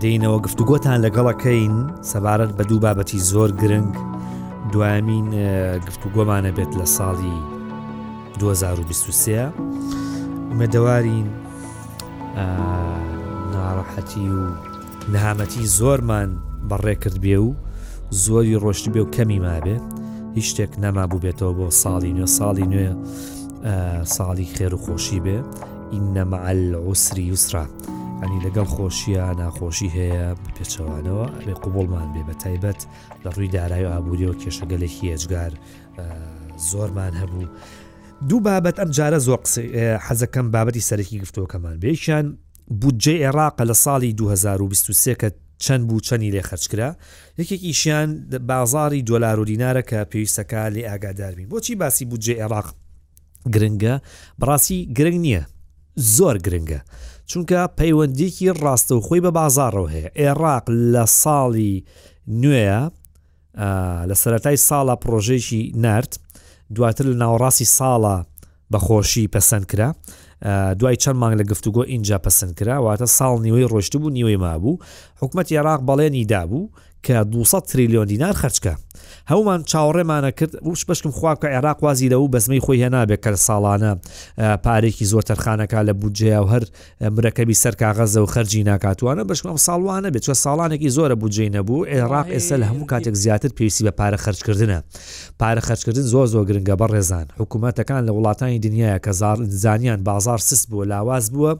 دێینەوە گفتوگۆتان لەگەڵەکەین سەبارەت بە دوو بابەتی زۆر گرنگ دوایمین گفتوگۆمانە بێت لە ساڵی 2023 مەدەوارین ناڕەحەتی و نەهامەتی زۆرمان بەڕێ کرد بێ و زۆری ڕۆشت بێ و کەمی مابێ هیچ شتێک نەما بووبێتەوە بۆ ساڵی نوێ ساڵی نوێ ساڵی خێر و خۆشی بێ ئینەمە عسری یوسرا ئەنی لەگەڵ خۆشیە ناخۆشی هەیە پێچەوانەوە ئەێ قوبڵمان بێ بە تایبەت لە ڕووی دارای و ئابوووریەوە کێشەگەلێکی هێجگار زۆرمان هەبوو. دوو بابەت ئەم جارە زۆر قسە حەزەکەم بابەتی سەرەکی گفتوەکەمان بێکیان بودجێ عێراق لە ساڵی 2023 کە چەند بوو چەنی لێ خەرچکرا یەکێکیشیان بازاری دۆلار و دینارە کە پێویستەکە لێ ئاگاداربین بۆچی باسی بودجێ عێراق گرنگە؟ بەڕاستی گرنگ نییە، زۆر گرنگە، چونکە پەیوەندیەکی ڕاستەوخۆی بە بازاڕەوە هەیە، ئێڕاق لە ساڵی نوێە لە سەرەتای ساڵە پرۆژێکی نرد دواتر لە ناوەڕاستی ساڵە بەخۆشی پەسەند کرا دوای چەند مانگ لە گفتوگۆ ئینجا پەسەند کرا واتە ساڵ نیوەی ڕۆشت بوو نیوەی مابوو حکوومەت عێراق بەڵێنی دابوو کە دوو سەد تریلیۆن دینار خەرج کا هەومان چاوەڕێمانە کرد وش بەشکم خوا کە عێراق وازی لە و بەزمەی خۆی هێنابێت کە ساڵانە پارێکی زۆر تەرخانەکە لە بودجەیە و هەر مرەکەبی سەر کاغەزە و خەرجی ناکاتوانە بەشکم ساڵوانە بێت چوە ساڵانێکی زۆرە بودجەی نەبوو عێراق ئێستا لە هەموو کاتێک زیاتر پێویستی بە پارە خەرجکردنە پارە خەرجکردن زۆر زۆر گرنگە بە ڕێزان حکوومەتەکان لە وڵاتانی دنیاە کە زار زانیان بازار سست بووە لاواز بووە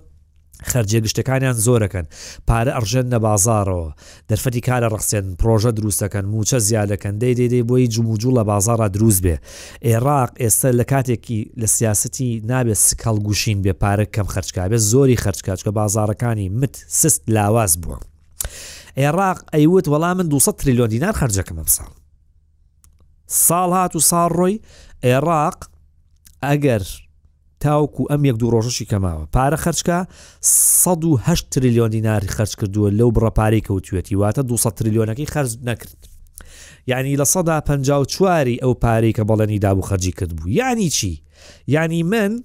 خەرجیە گشتەکانیان زۆرەکەن، پارە ئەڕژێننە بازاڕەوە، دەرفەتی کارە ڕەخسێنن، پڕۆژە دروستەکەن، مووچە زیادەکەن، دەی دەی دەی بۆیی جموجوڵ لە بازاڕا دروست بێ. ئێڕاق ئێستە لە کاتێکی لە سیاسەتی نابێ سک هەڵگوشین بێ پارە کەم خەرج کا بێ زۆری خەرج کا چکە بازاڕەکانی مت سست لاواز بووە. ئێڕاق ئەیوت وەڵا من دوو سەد تریلیۆن دینار خەرجەکەم ئەمساڵ. ساڵ هات و ساڵ ڕۆی عێڕاق ئەگەر تاوکو ئەم یەک دوو ڕۆژەشی کەماوە پارە خەرچکە 1970 تریلیۆن دیناری خەرچ کردووە لەو بڕە پارەی کەوتوێتی واتە 200 تریلیۆنەکەی خەرج نەکرد یعنی لە سەدا پ چواری ئەو پارەی کە بەڵێنی دابوو خەرجی کرد بوو یعنی چی یعنی من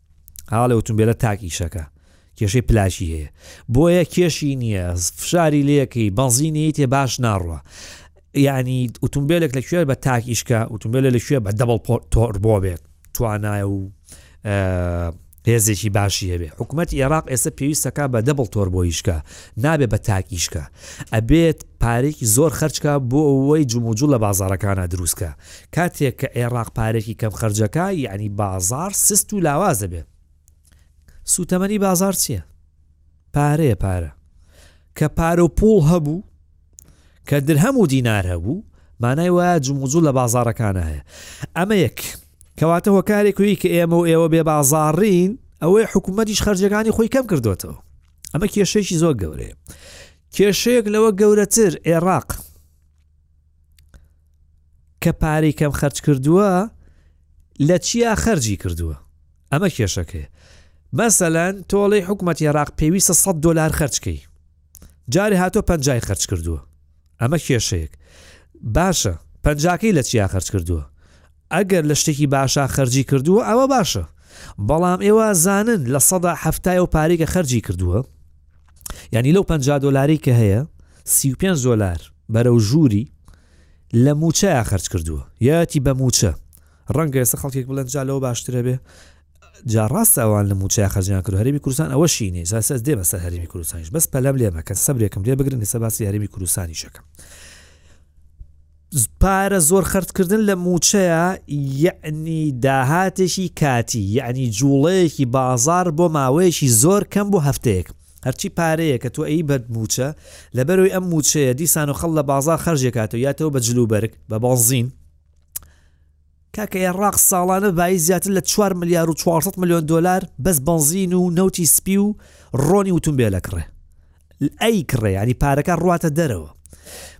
هەواڵی ئۆتومبێلە تاک ئیشەکە کێشەی پلاکی هەیە بۆیە کێشی نییە فشاری لەکەی بەنزینی تێ باش ناڕوە یعنی ئوتومبیلێک لە کوێر بە تاک ئیشکە ئوتومبیل لە کوێ بە دەبڵ تۆر بۆ بێت توانایە و هێزێکی باشی هەبێ حکوومەت عێراق ئێستا پێویستەکە بە دەبڵ تۆر بۆ یشکە نابێ بە تاکیشکە ئەبێت پارێکی زۆر خەرچکە بۆ ئەوەی جموجو لە بازارەکانە دروستکە کاتێک کە عێڕاق پارەێکی کەم خەرجەکا یەعنی بازاڕ سست و لاواز دەبێت سوتەمەنی بازار چییە؟ پارەیە پارە کە پارە و پوڵ هەبوو کە درهەم و دینار هەبوو مانای وایە جموجو لە بازارەکانە هەیە ئەمە یەک کەواتە هۆکارێکوی کە ئێمە و ئێوە بێ بازاڕین ئەوەی حکوومەتیش خرجەکانی خۆی کەم کردوێتەوە ئەمە کێشەیەکی زۆر گەورەیە کێشەیەک لەوە گەورەتر عێراق کە پارەی کەم خەرج کردووە لە چیا خەرجی کردووە ئەمە کێشەکەیە مەسەلەن تۆڵی حکوومەتی عێراق پێویستە 100 دلار خەرجکەی جارێ هاتۆ پەنجای خەرج کردووە ئەمە کێشەیەک باشە پەنجاکەی لە چیا خەرج کردووە ئەگەر لە شتێکی باشا خەرجی کردووە ئەوە باشە بەڵام ئێوە زانن لە سەدا هەفتای و پارێکە خەرجی کردووە یعنی لەو پ دلاری کە هەیە سی پێ زۆلار بەرەو ژووری لە موچەیە خەرج کردووە یەتی بە موچە ڕەنگە ئێستا خەڵکێک بڵێن جا لەوە باشترە بێ جا ڕاستە ئەوان لە موچە خەرجیان کرد هەرمی کوردستان ئەوە شینی ساس دێ بەسەر هەرمی کوردستانیش بەس پەلم لێ مەکەن سەبرێکم لێ بگرن لەسە باسی هەرمی کوردستانیشەکەم پارە زۆر خەرج کردن لە مووچەیە یەعنی داهاتێکی کاتی یەعنی جووڵەیەکی بازار بۆ ماوەیەکی زۆر کەم بۆ هەفتەیەک هەرچی پارەیە کە تۆ ئەی بەرد مووچە لە بەرەوەی ئەم مووچەیە دیسان و خەڵ لە بازار خەرجێکاتەوە یاتەوە بە جلوبەرگ بە بەنزین کاکە ئێڕاق ساڵانە بایی زیاتر لە چوار ملیار و چوار سەد ملیۆن دۆلار بەس بەنزین و نەوتی سپی و ڕۆنی ئوتومبێل ئەکڕێ ئەیکڕێ یانی پارەکە ڕواتە دەرەوە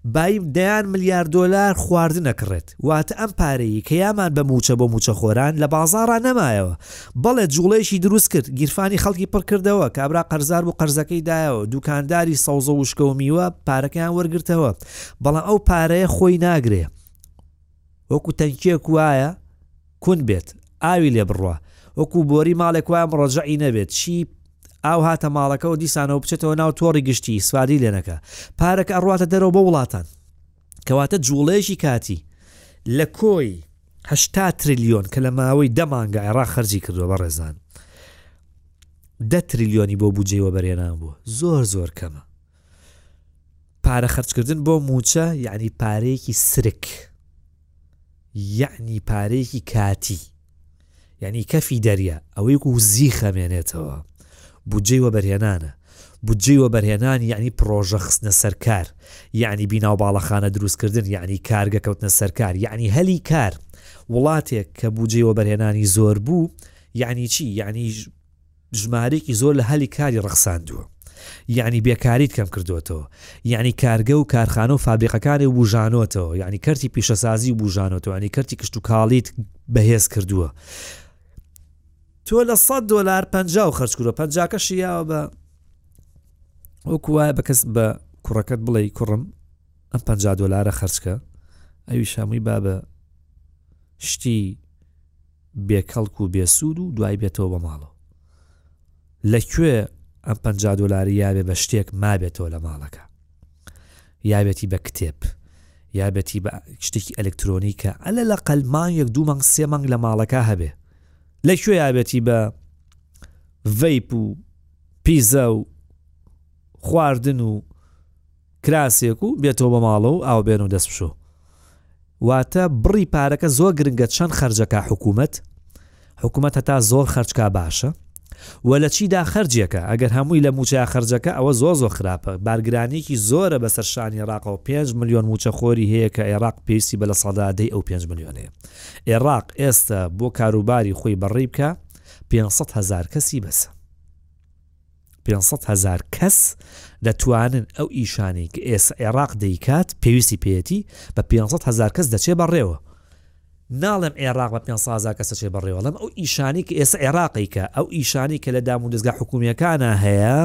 بایی دەیان ملیار دۆلار خواردن ئەکڕێت واتە ئەم پارەیی کە یامان بە موچە بۆ موچەخۆران لە بازاڕا نەمایەوە بەڵێ جوڵەیەکی دروست کرد گیرفانی خەڵکی پڕ کردەوە کابرا قەرزار بوو قەرزەکەی دایەوە دوکانداری سەوزە وشکە و میوە پارەکەیان وەرگرتەوە بەڵام ئەو پارەیە خۆی ناگرێ وەکو تەنکییەک وایە کون بێت، ئاوی لێ بڕوا، وەکو بۆری ماڵێک وایە مڕەجەعی نەبێت، شیی ئاو هاتە ماڵەکەوە دیسانەوە بچێتەوە ناو تۆڕی گشتی، ئیسفادەی لێ نەکا، پارەکە ئەڕواتە دەرەوە بۆ وڵاتان. کەواتە جووڵەیەکی کاتی لە کۆی هەشتا ترلیۆن کە لە ماوەی دە مانگە عێڕاق خەرجی کردووە، بەڕێزان دە ترلیۆنی بۆ بودجەی وەبەرهێنان بووە، زۆر زۆر کەمە. پارە خەرجکردن بۆ مووچە یعنی پارەیەکی سرک یعنی پارەیەکی کاتی یعنی کەفی دەریا ئەوەی و زی خەمێنێتەوە بودجەی وەبەرهێنانە بودجەی وەبەرهێنان یعنی پرۆژە خستنە سەرکار یعنی بیناو باڵەخانە دروستکردن یعنی کارگە کەوتنە سەرکار یعنی هەلی کار وڵاتێک کە بودجەی وەبەرهێنانی زۆر بوو یعنی چی یعنی ژمارەیەکی زۆر لە هەلی کاری ڕەخساندووە، یەعنی بێکاریت کەم کردۆتەوە، یەعنی کارگە و کارخانە و فابریقەکانێ بووژانۆتەوە، یەعنی کەرتی پیشەسازی بووژانۆتەوە، یەعنی کەرتی کشتوکاڵیت بەهێز کردووە. تۆ لە سەد دۆلار پەنجا و خەرج کردوە پەنجاکەشی یاوە بە وەکو وایە بە کەس بە کوڕەکەت بڵێ کوڕم ئەم پ دلارە خرجکە ئەوی شەمووی بابە شتی بێ کەڵک و بێ سوود و دوای بێتەوە بە ماڵەوە لە کوێ ئەم پەنجا دۆلاری یا بێ بە شتێک مابێتەوە لە ماڵەکە یاوێتی بە کتێب یابەتی بە شتێکی ئەلکترۆنی کە ئەلە لە قەلمان یەک دوو مانگ سێ مانگ لە ماڵەکە هەبێ لە کوێ یابەتی بە ڤیپ و پیزە و خواردن و کراسێک و بێتەوە بە ماڵەوە و ئاو بێنەوە دەست بشۆ واتە بڕی پارەکە زۆر گرنگە چەند خەرجەکا حکوومەت حکوومەت هەتا زۆر خەرجکا باشە و لە چیدا خەرجێکە ئەگەر هەمووی لە موچە خەرجەکە ئەوە زۆر زۆر خراپە بارگرانێکی زۆرە بەسەر شانی عێراقەوە 5 ملیۆن موچەخۆری هەیە کە عێراق پێویستی بە لە سەدادەی ئەو 5 ملیۆنەیە عێراق ئێستا بۆ کاروباری خۆی بەڕێی بکە 500 هزار کەسی بەسە پێنج سەد هەزار کەس دەتوانن ئەو ئیشانەی کە ئێستا عێراق دەیکات پێویستی پێیەتی بە پێنج سەد هەزار کەس دەچێ بەڕێوە ناڵێم عێراق بە پێنج سەد هەزار کەس دەچێ بەڕێوە بەڵام ئەو ئیشانی کە ئێستا عێراقی کە ئەو ئیشانی کە لە دام و دەستگا حکومیەکانە هەیە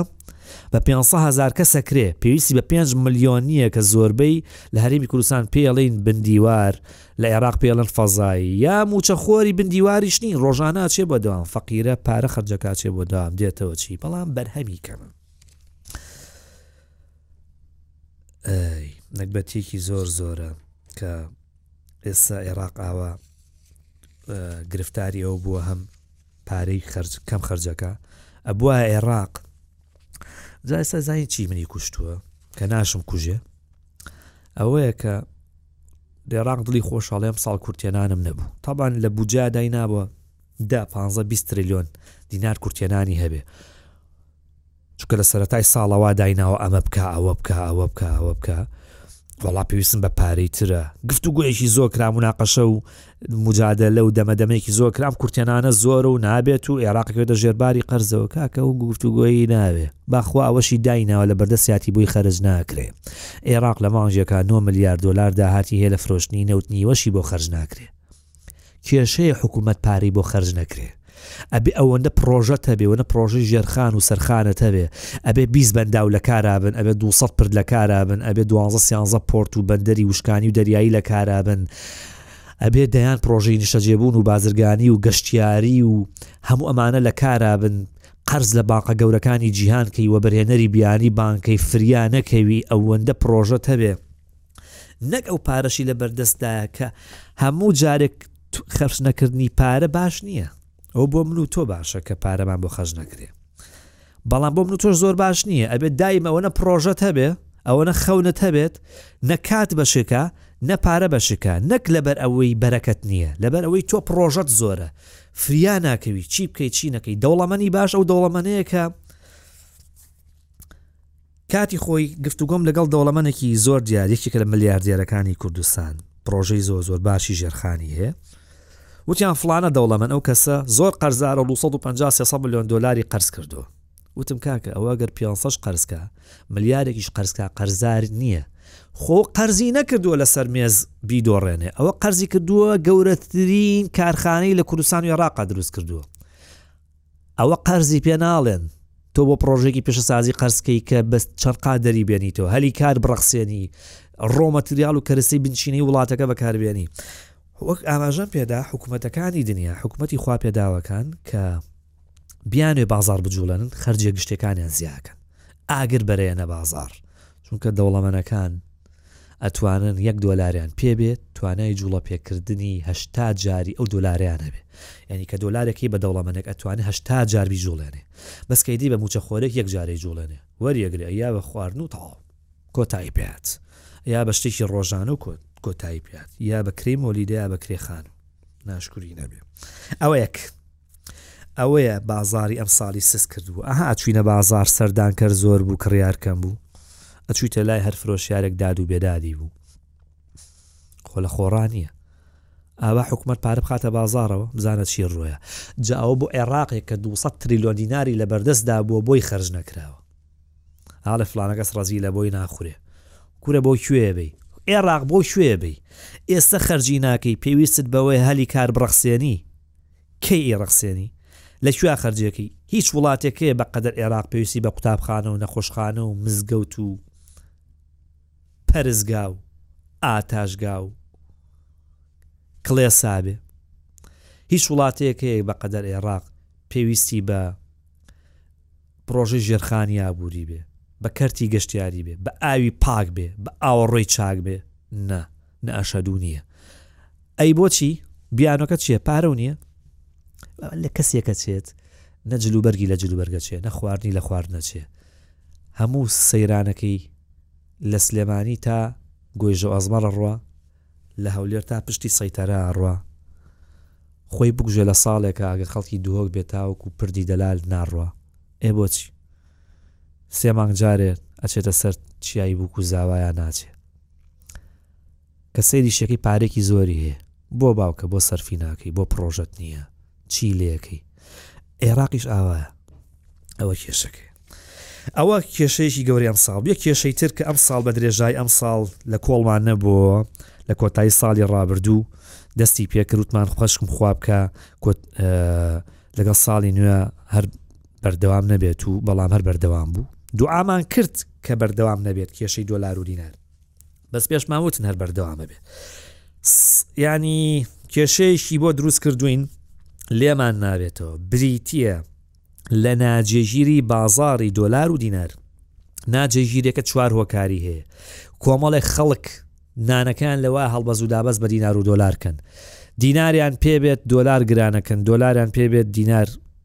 بە پێنج سەد هەزار کەسە کرێ پێویستی بە پێنج ملیۆن نییە کە زۆربەی لە هەرێمی کوردستان پێڵین بندیوار لە ئێراق پێڵن فەزایی یا موچە خۆری بن دیواریش نین ڕۆژانە چێ بۆ دەوام فەقیرە پارە خەرجەکە چێ بۆ دەوام دێتەوە چی بەڵام بەرهەمی کەمن نەگبەتێکی زۆر زۆرە کە ئێستا عێراق ئاوا گرفتاری ئەو بووە هەم پارەی خرج کەم خرجەکە ئەبووە عێراق جایستا زانی چی منی کوشتووە کە ناشم کوژێ ئەوەیە کە بێڕاق دڵی خۆش ئەڵێ ئەمساڵ کورتهێنانم نەبوو تابان لە بودجە داینابووە دە پانزە بیست تریلیۆن دینار کورتهێنانی هەبێ چونکە لە سەتای ساڵەوە دایناوە ئەمە بکە ئەوە بکە ئەوە بکە ئەوە بکە وڵا پێویستم بە پارەی ترە گفتو گوۆیەکی زۆر کرا مناقەشە و موجادەلە و دەمەدەمێکی زۆر کرام کورتێنانە زۆر و نابێت و عێراق کردە ژێرباری قەرزەوە کاکە و گفتوگۆیی ناوێ باخوا ئەوەشی دایناوە لە بەردەسیاتی بۆی خەرج ناکرێ عێراق لە مانگێکا نۆ ملیار دۆلار داهاتی هەیە لە فرۆشتنی نەوت نیوەشی بۆ خەرج ناکرێ کێشەیە حکومەت پارەی بۆ خەرج نەکرێ ئەبێ ئەوەندە پڕۆژەت هەبێ وەنە پڕۆژەی ژێرخان و سەرخانت هەبێ ئەبێ بیست بەنداو لەکارابن ئەبێ دوو سەد پرد لەکارابن ئەبێ دوانزە سیانزە پۆرت و بەندەری وشکانی و دەریایی لەکارابن ئەبێ دەیان پڕۆژەی نیشتەجێبوون و بازرگانی و گەشتیاری و هەموو ئەمانە لەکارابن قەرز لە بانقە گەورەکانی جیهان کەی وەبەرهێنەری بیانی بانکەی فریا نەکەوی ئەوەندە پڕۆژەت هەبێ نەک ئەو پارەشی لە بەردەستدایە کە هەموو جارێک خەرج نەکردنی پارە باش نییە ئەو بۆ من و تۆ باشە کە پارەمان بۆ خەرج نەکرێ بەڵام بۆ من و تۆش زۆر باش نییە ئەبێت دایم ئەوەنە پرۆژەت هەبێ ئەوەنە خەونت هەبێت نەکات بەشێکە نە پارە بەشکە نەک لەبەر ئەوەی بەرەکەت نییە لەبەر ئەوەی تۆ پرۆژەت زۆرە فریا ناکەوی چی بکەیت چی نەکەی دەوڵەمەنی باش ئەو دەوڵەمەنەیە کە کاتی خۆی گفتوگۆم لەگەڵ دەوڵەمەنێکی زۆر دیار یەکێکە لە ملیاردێرەکانی کوردستان پڕۆژەی زۆر زۆر باشی ژێرخانی هەیە وتیان فلانە دەوڵەمەن ئەو کەسە زۆر قەرزارە 250 ملیۆن دلاری قەرز کردووە وتم کاکە ئەوە گەر پێ قەرزکە ملیارێکیش قەرزکە قەرزار نییە خۆ قەرزی نەکردووە لەسەر مێز بیدۆڕێنێ ئەوە قەرزی کردووە گەورەترین کارخانەی لە کوردستان و عێراقا دروست کردووە ئەوە قەرزی پێ ناڵێن تۆ بۆ پڕۆژەیەکی پیشەسازی قەرز کەی کە بە چەند قات دەری بێنیتەوە هەلی کار بڕەخسێنی ڕۆ مەتریال و کەرەستەی بنچینەی وڵاتەکە بەکاربێنی وەک ئاماژەم پێدا حکوومەتەکانی دنیا حکوومەتی خوا پێداوەکان کە بیانێ بازار بجوڵێنن خەرجیە گشتەکانیان زیاکەن ئاگر بەرەیەنە بازار چونکە دەوڵەمەنەکان ئەتوانن یەک دۆلاریان پێ بێت توانای جوڵە پێکردنی هەشتا جاری ئەو دۆلاریان هەبێ یعنی کە دۆلارێکی بە دەوڵەمەنێک ئەتوانێ هەشتا جار بیجوڵێنێ بەس کەیدی بە موچە خۆرێک یەک جارەی جوڵێنێ وەریەگرێ یا بە خواردن و تەواو کۆتایی پێات یا بە شتێکی ڕۆژانە و کۆت کۆتایی پێات یا بە کرێی مۆلیدە یا بە کرێ خانم ناشکری نەبێ ئەوە یەک ئەوەیە بازاری ئەمسالی سست کردبوو ئەها ئەچوینە بازار سەردانکەر زۆر بوو کڕیار کەم بوو ئەچویتە لای هەر فرۆشیارێک داد و بێدادی بوو خۆ لە خۆڕا نییە ئاوا حکومت پارە بخاتە بازارەوە بزانە چی ڕۆیە جا ئەوە بۆ عێراقێک کە 200 تریلیۆن دیناری لە بەردەستدا بووە بۆی خەرج نەکراوە هاڵێ فلانەکەس ڕەزی لە بۆی ناخورێ کورە بۆ کوێ بی عێراق بۆ کوێ بی ئێستا خەرجی ناکەی پێویستت بەوەی هەلی کار بڕەخسێنی کەی ئەیڕەخسێنی؟ لە کوێ خەرجیەکەی؟ هیچ وڵاتێک هەیە بە قەدەر ئێراق پێویستی بە قوتابخانە و نەخۆشخانە و مزگەوت و پەرستگا و ئاتاشگا و کڵێسا بێ؟ هیچ وڵاتێک هەیە بە قەدەر ئێراق پێویستی بە پرۆژەی ژێرخانی ئابووری بێ بە کەرتی گەشتیاری بێ بە ئاوی پاک بێ بە ئاوەڕۆی چاک بێ نا نە ئەشەدوو نییە ئەی بۆچی بیانۆکە چیە پارەو نییە لە کەسێکە چێت نە جلوبەرگی لە جلوبەرگە چێ نە خواردنی لە خوارد نەچێ هەموو سەیرانەکەی لە سلێمانی تا گۆیژە ئەزمەڕە ڕوە لە هەولێر تا پشتی سەیتەرە ڕوە خۆی بگوژێ لە ساڵێکە ئەگە خەڵکی دهۆک بێتاوەک و پردی دەلال ناڕوە ئێ بۆچی سێ مانگ جارێت ئەچێتە سەر چیایی بووک و زاوایە ناچێت کە سەیری شەکەی پارێکی زۆری هەیە بۆ باوکە بۆ سەرفی ناکەی بۆ پرۆژەت نییە چی لەکەی عێراقیش ئاوایە ئەوە کێشەکە ئەوە کێشەیەکی گەوری ئەم ساڵ بە کێشەی تر کە ئەم ساڵ بە درێژای ئەم ساڵ لە کۆڵمان نەبووە لە کۆتایی ساڵی ڕابردوو دەستی پێکردوتمان خۆشکم خواب بکە لەگەڵ ساڵی نوێ هەر بەردەوام نەبێت و بەڵام هەر بەردەوام بوو دوعامان کرد کە بەردەوام نەبێت کێشەی دۆلار و دینار بەس پێشمان وتن هەر بەردەوامە بێت ینی کێشەیەکی بۆ دروست کردوین لێمان ناوێتەوە بریتە لە ناجێگیری بازاری دۆلار و دینار ناجێگیرێکە چوار هۆکاری هەیە کۆمەڵێک خەڵک نانەکان لەوە هەڵبەز و دابەست بە دینار و دۆلارکەن دیناریان پێبێت دۆلار گرانەکەن دۆلاریان پێبێت دینار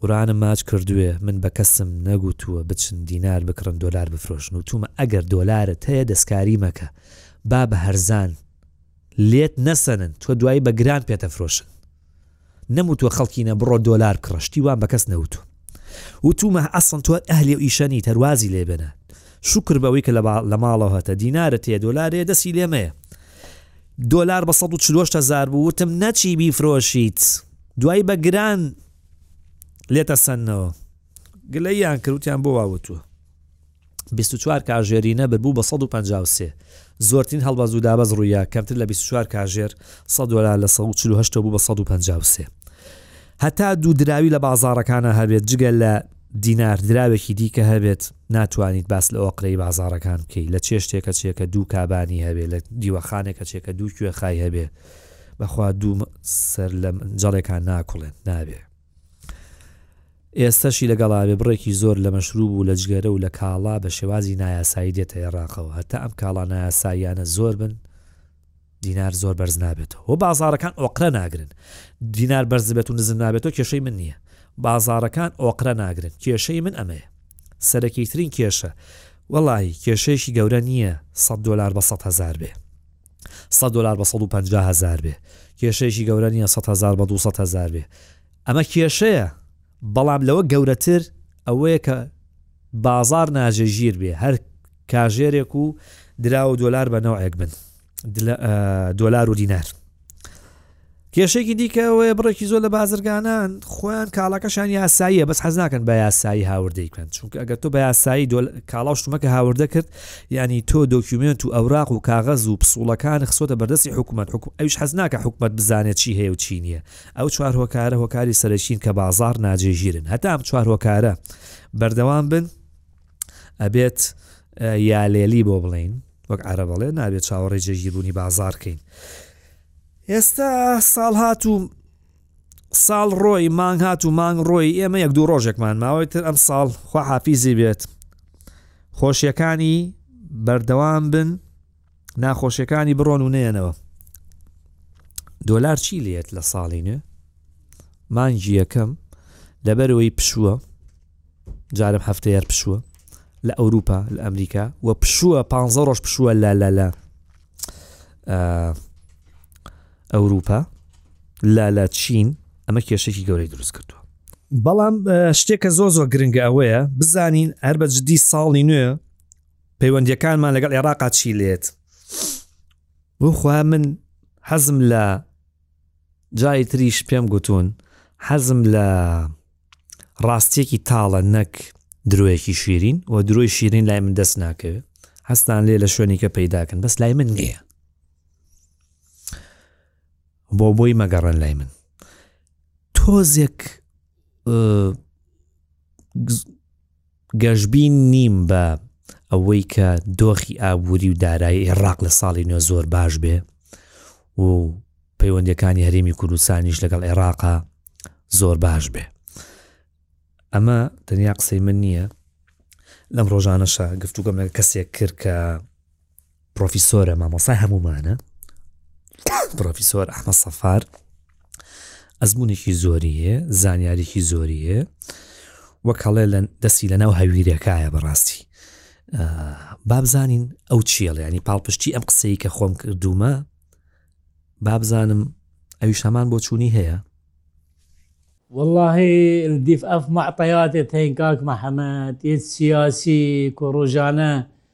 قورئانم ماچ کردووێ من بەکەسم نەگوتووە بچن دینار بکڕن دۆلار بفرۆشن وتوومە ئەگەر دۆلارت هەیە دەسکاری مەکە با بە هەرزان لێت نەسەنن تۆ دوایی بە گران پێتەفرۆشن نەموتووە خەڵکینە بڕۆ دۆلار بکڕە شتی وان بەکەس نەوتو وتوومە ئەسڵن تۆ ئەهلی و ئیشەنی تەروازی لێبێنە شکر بەوەی کە لە ماڵەوە هەتە دینارە تێ دۆلارێ دەسی لێمەیە دۆلار بە 140 هزار بوو وتم نەچی بیفرۆشیت دوای بە گران لێتە سەنەوە گلەییان کروتیان بۆ واوتووە 24 کاژێری نەبر بوو بە 153 زۆرترین هەڵبەز و دابەز ڕوویە کەمتر لە 24 کاژێر 100 دلار لە 1940 بوو بە 153 هەتا دوو دراوی لە بازارەکانە هەبێت جگە لە دینار دراوێکی دیکە هەبێت ناتوانیت باس لە ئۆقرەی بازارەکان بکەیت لە چێشتێکە چێکە دوو کابانی هەبێت لە دیوەخانێکە چێکە دوو کوێخای هەبێت بەخوا دوو سەر لە جەڵێکان ناکوڵێن نابێ ئێستەشی لەگەڵا بێ بڕێکی زۆر لە مەشروب و لە جگەرە و لە کاڵا بە شێوازی نایاسایی دێتە عێراقەوە هەتا ئەم کاڵا نایاساییانە زۆر بن دینار زۆر بەرز نابێتەوە و بازارەکان ئۆقرە ناگرن دینار بەرز بێت و نزم نابێتەوە کێشەی من نییە بازارەکان ئۆقرە ناگرن کێشەی من ئەمەیە سەرەکیترین کێشە وەڵی کێشەیەکی گەورە نییە 100 دلار بە 100 هزار بێ سەد دۆلار بە سەد و پەنجا هەزار بێ کێشەیەکی گەورە نییە سەد هەزار بە دوو سەد هەزار بێ ئەمە کێشەیە بەڵام لەوە گەورەتر ئەوەیە کە بازار ناجێگیر بێ هەر کاژێرێک و دراو دۆلار بە نەوعێک بن دۆلار و دینار کێشەیەکی دیکە ئەوەیە بڕێکی زۆر لە بازرگانان خۆیان کاڵاکەشان یاساییە بەس حەز ناکەن بە یاسایی هاوردەی بکەن چونکە ئەگەر تۆ بە یاسایی کاڵا و شتومەکە هاوردە کرد یعنی تۆ دۆکیومنت و ئەوراق و کاغەز و پسوڵەکان خسۆتە بەردەستی حکوومەت حکوم ئەوش حەز ناکە حکوومەت بزانێت چی هەیە و چی نییە ئەو چوار هۆکارە هۆکاری سەرەکین کە بازار ناجێژیرن هەتا ئەم چوار هۆکارە بەردەوام بن ئەبێت یالێلی بۆ بڵین وەک عرە بەڵێ نابێت چاوەڕێ جێژیربوونی بازارکەین. ئێستا ساڵ هات و ساڵ ڕۆی مانگ هات و مانگ ڕۆی ئێمە یەک دوو ڕۆژێکمان ماوەی تر ئەم ساڵ خوا حافیزی بێت خۆشیەکانی بەردەوام بن ناخۆشیەکانی بڕۆن و نێنەوە دۆلار چی لێت لە ساڵی نوێ مانگی یەکەم لەبەرەوەی پشووە جارم هەفتەیەر پشووە لە ئەوروپا لە ئەمریکا و پشووە پ ڕۆژ پشووە لا لا لا ئەوروپا لالا چین ئەمە کێشێکی گەورەی دروست کردووە بەڵام شتێکە زۆ زۆ گرنگە ئەوەیە بزانین هەر بە جددی ساڵی نوێ پەیوەندیەکانمان لەگەڵ عێراقا چی لێت بخوا من حەزم لە جای تریش پێم گوتون حەزم لە ڕاستیەکی تاڵە نەک درۆیەکی شیرین و درۆی شیرین لای من دەست ناکەوێت هەستان لێ لە شوێنیکە پەیداکەن بەس لای من نییە بۆ بۆی مەگەڕن لای من تۆزێک گەشبین نیم بە ئەوەی کە دۆخی ئابووری و دارایی عێڕاق لە ساڵی نوێ زۆر باش بێ و پەیوەندیەکانی هەرێمی کوردستانیش لەگەڵ عێراقا زۆر باش بێ ئەمە تەنیا قسەی من نییە لەم ڕۆژانەشە گفتوگەم لەگە کەسێک کرد کە پرۆفیسۆرە مامۆسای هەمومانە پرۆفیسۆر ئەحمە سەفار ئەزمونێکی زۆری هەیە زانیاریکی زۆری هەیە وەک هەڵێ لە دەستی لە ناو هەویرەکایە بەڕاستی بابزانین ئەو چیەڵ ینی پاڵپشتی ئەم قسەی کە خۆم کردومە بابزانم ئەوی شەمان بۆ چوونی هەیە والله الدفاف معطيات تين كاك محمد يت سياسي كوروجانا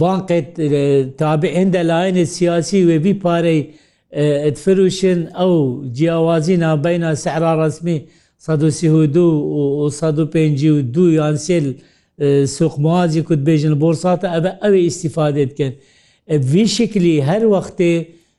بانقێ تابعێن دە لایەنێ سیاسی وێبی پارەی اتفروشن ئەو جیاوازی نابینا سعرا رەسمی 132 و 152 یان سێل سوق موازی کود بێژن بۆرساتە ئەبە ئەوێ ئیسیفادێت کرد بڤی شکلی هەر وەختێ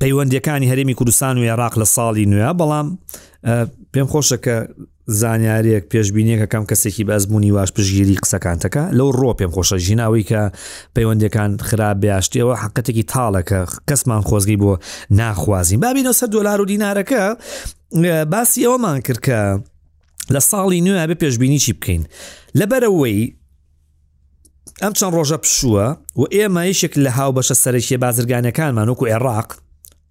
پەیوەندیەکانی هەرێمی کوردستان و عێراق لە ساڵی نوێ بەڵام پێم خۆشە کە زانیارێک پێشببینیەکە کەم کەسێکی بەزمموی واش پشگیری قسەکانتەکە لەو ڕۆ پێم خۆشە ژیناوی کە پەیوەندەکان خراپ باشتیەوە حقەتێکی تاڵەکە کەسمان خۆزگەی بۆ ناخوازیین بابینەوە سەر دۆلار و دینارەکە باسی ئەوەمان کرد کە لە ساڵی نوێ بە پێشببینیی بکەین لەبەرەوەی ئەم چەند ڕۆژە پشووە و ئێمە یشێک لە هاو بەشە سەرەکیە بازرگانەکانمان وەکو عێراق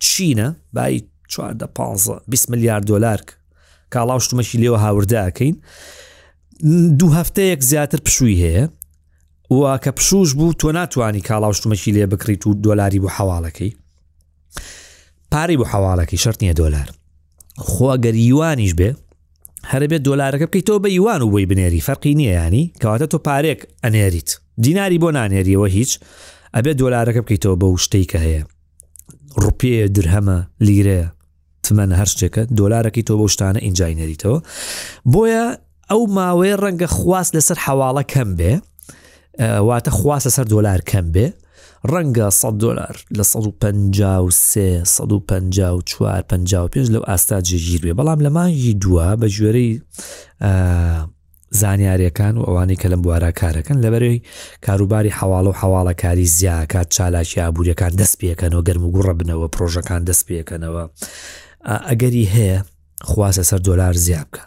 چینە بای چواردە پ 20 میلیارد دلار کاڵاو شتمەشی لێوە هاوردەکەین دوو هەفتەیەک زیاتر پشووی هەیە و کە پشوش بوو تۆ ناتوانانی کاڵاو شتمەشی لێ بکریت و دۆلاری بۆ حواڵەکەی پارەی بۆ حواڵەکەی شەر نییە دۆلار خۆ ئەگەر یوانیش بێ هەربێت دۆلارەکە بکەیتەوە بە یوان و بۆی بنێری فەرقی نییە ینی کەواتە تۆ پارێک ئەنێریت دیناری بۆ نانێریەوە هیچ ئەبێت دۆلارەکە بکەیتەوە بە شتەی کە هەیە ڕوپێ درهەمە لیرەیە تمەە هەر شتێکە دۆلارەکەی تۆ بۆ شتانە ئینجای نێریتەوە بۆیە ئەو ماوەیە ڕەنگە خواست لەسەر حواڵە کەم بێ واتە خواست لەسەر دۆلار کەم بێ ڕەنگە 100 دلار لە 1554 لەو ئاستا جێگیر بێ بەڵام لە مانگی دووە بە گوێرەی زانیارەکان و ئەوانەی کە لەم بوارە کارەکەن لەبەرەوەی کاروباری حواڵە و حواڵەکاری زیاکات چالاکی ئابوووریەکان دەست پێکەنەوە گەرمگوڕە بنەوە پرۆژەکان دەست پێکەنەوە ئەگەری هەیە خواست لەسەر دۆلار زیا بکە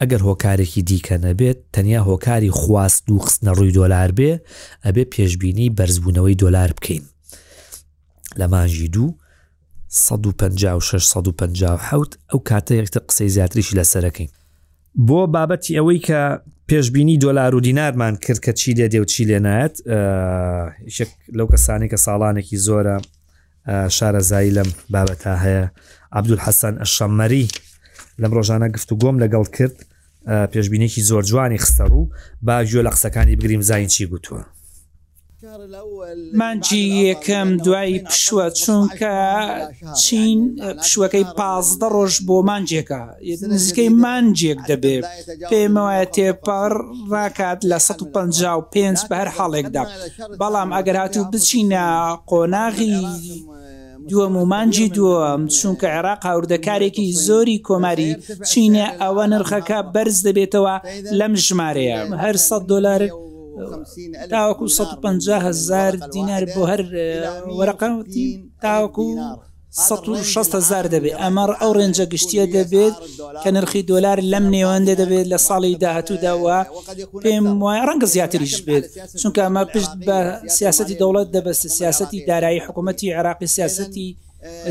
ئەگەر هۆکارێکی دیکە نەبێت تەنیا هۆکاری خواست دوو خستنە ڕووی دۆلار بێ ئەبێ پێشببینی بەرزبوونەوەی دۆلار بکەین لە مانژی دوو 1656 ئەو کاتە یەکتر قسەی زیاتریشی لەسەرەکەین بۆ بابەتی ئەوەی کە پێشببینی دۆلار و دینارمان کرد کە چی لێ دێ و چی لێ نایەت یەک لەو کەسانی کە ساڵانێکی زۆرە شارەزایی لەم بابەتە هەیە عبدولحەسەن ئەشەمەری لەم ڕۆژانە گفتوگۆم لەگەڵ کرد پێشببینێکی زۆر جوانی خستە ڕوو با گوێ لە قسەکانی بگریم زین چی گوتووە مانجی یەکەم دوای پشوە چونکە چین پشوەکەی پازدە ڕۆژ بۆ مانجێکە نزیکەی مانگێک دەبێ پێموایە تێپەڕ ناکات لە سەد و پەنجا و پێنج بە هەر حاڵێکدا، بەڵام ئەگەر هاتوو بچینە قۆناغی دووەم و مانگی دووەم چونکە عێراق هاوردەکارێکی زۆری کۆماری چینە ئەوە نرخەکە بەرز دەبێتەوە لەم ژمارەیە هەر سەد دۆلار تاوەکو سەد و پەنجا هەزار دینار بۆ هەر وەرەقە تاوەکو سەد و شەست هەزار دەبێت، ئەمە ئەو رێنجە گشتییە دەبێت کە نرخی دۆلار لەم نێوەندە دەبێت لە ساڵی داهاتوودا و پێم وایە رەنگە زیاتریش بێت، چونکە ئەمە پشت بە سیاسەتی دەوڵەت دەبەستێت، سیاسەتی دارایی حکوومەتی عێراقی سیاسەتی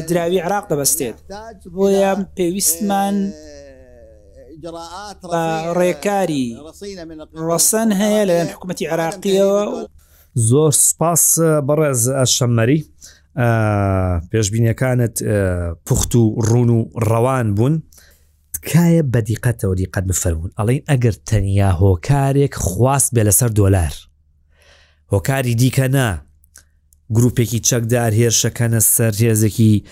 دراوی عێراق دەبەستێت، بۆیە پێویستمان بە رێکاری رەسەن هەیە لەلایەن حکوومەتی عێراقییەوە. زۆر سپاس بەڕێز ئەشەممەری پێشببینیەکانت پوخت و ڕون و ڕەوان بوون تکایە بە دیقەتەوە دیقەت بفەرمونون ئەڵین ئەگەر تەنیا هۆکارێک خواست بێ لەسەر دۆلار هۆکاری دیکە نا گروپێکی چەکدار هێرشەکەنە سەر هێزێکی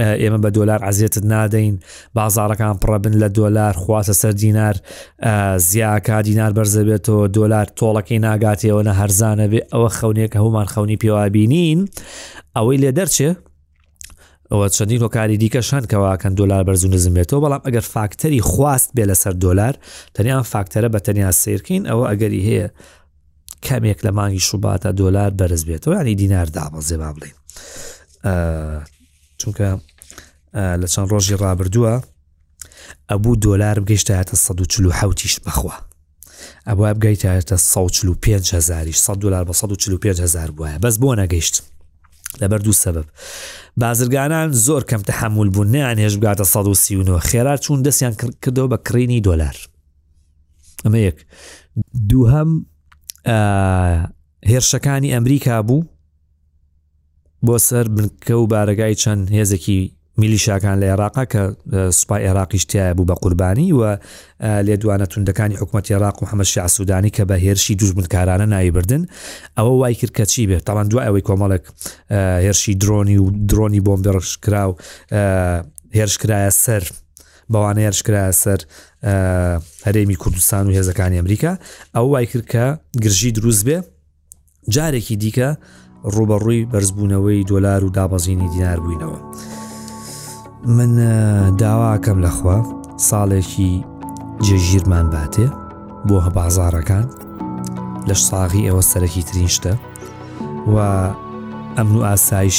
ئێمە بە دۆلار عزیێتت نادەین بازارەکان پڕەبن لە دۆلار خواسە سەر دینار زیاکە دینار بەرزەبێتەوە دۆلار تۆڵەکەی ناگاتەوە نە هەرزانە بێ ئەوە خەونێک هەمومان خەونی پێوابینین ئەوەی لێ دەرچێ ئەوە چەندین هۆکاری دیکە شان کەواکەن دلار بەرزون نزمێتەوە بەڵام ئەگەر فاکتەری خواست بێ لەسەر دۆلار تەنیان فاکتەرە بە تەنیا سیرکەین ئەوە ئەگەری هەیە کەمێک لە مانگی شوباتە دۆلار بەرز بێتەوە ینی دینار دابەزێ با بڵێن چونکە لە چەند ڕۆژی ڕابردووە ئەبوو دۆلار بگەشتایەتە 1940ش بخوا ئەبووە بگەیتایەتە 1940 هزاری 100 دلار بە 1940 هزار بواە بەس بۆ نەگەیشت لەبەر دوو سبب بازرگانان زۆر کەم تحمل بوون نیان هێش بگاتە 1939 خێرا چوون دەستیان کردەوە بە کڕینی دۆلار ئەمە یەک دووهەم هێرشەکانی ئەمریکا بوو بۆ سەر بنکە و بارگای چەند هێزێکی میلیشاکان لە عێراقا کە سوپای عێراقیشتایە بوو بە قوربانی و لێدوانە توندەکانی حکوومەت عێراق و حەمە شعسوودانی کە بە هێرشی دوژمنکارانە ناوی بردن ئەوە وای کرد کە چی بێت تاوان دوای ئەوەی کۆمەڵک هێرشی درۆنی و درۆنی بۆم بێڕشکرا و هێرشکرایە سەر بەوانەی ئەشکرایە سەر هەرێمی کوردستان و هێزەکانی ئەمریکا ئەو وای کرد کە گرژی دروست بێ جارێکی دیکە ڕوبەڕووی بەرزبوونەوەی دۆلار و دابەزینی دینار بووینەوە من داواکەم لەخوا ساڵێکی جێژیرمان باتێ بۆ هەبازارەکان لەش ساغی ئێوە سەرەکی ترین شتە و ئەمن و ئاسایش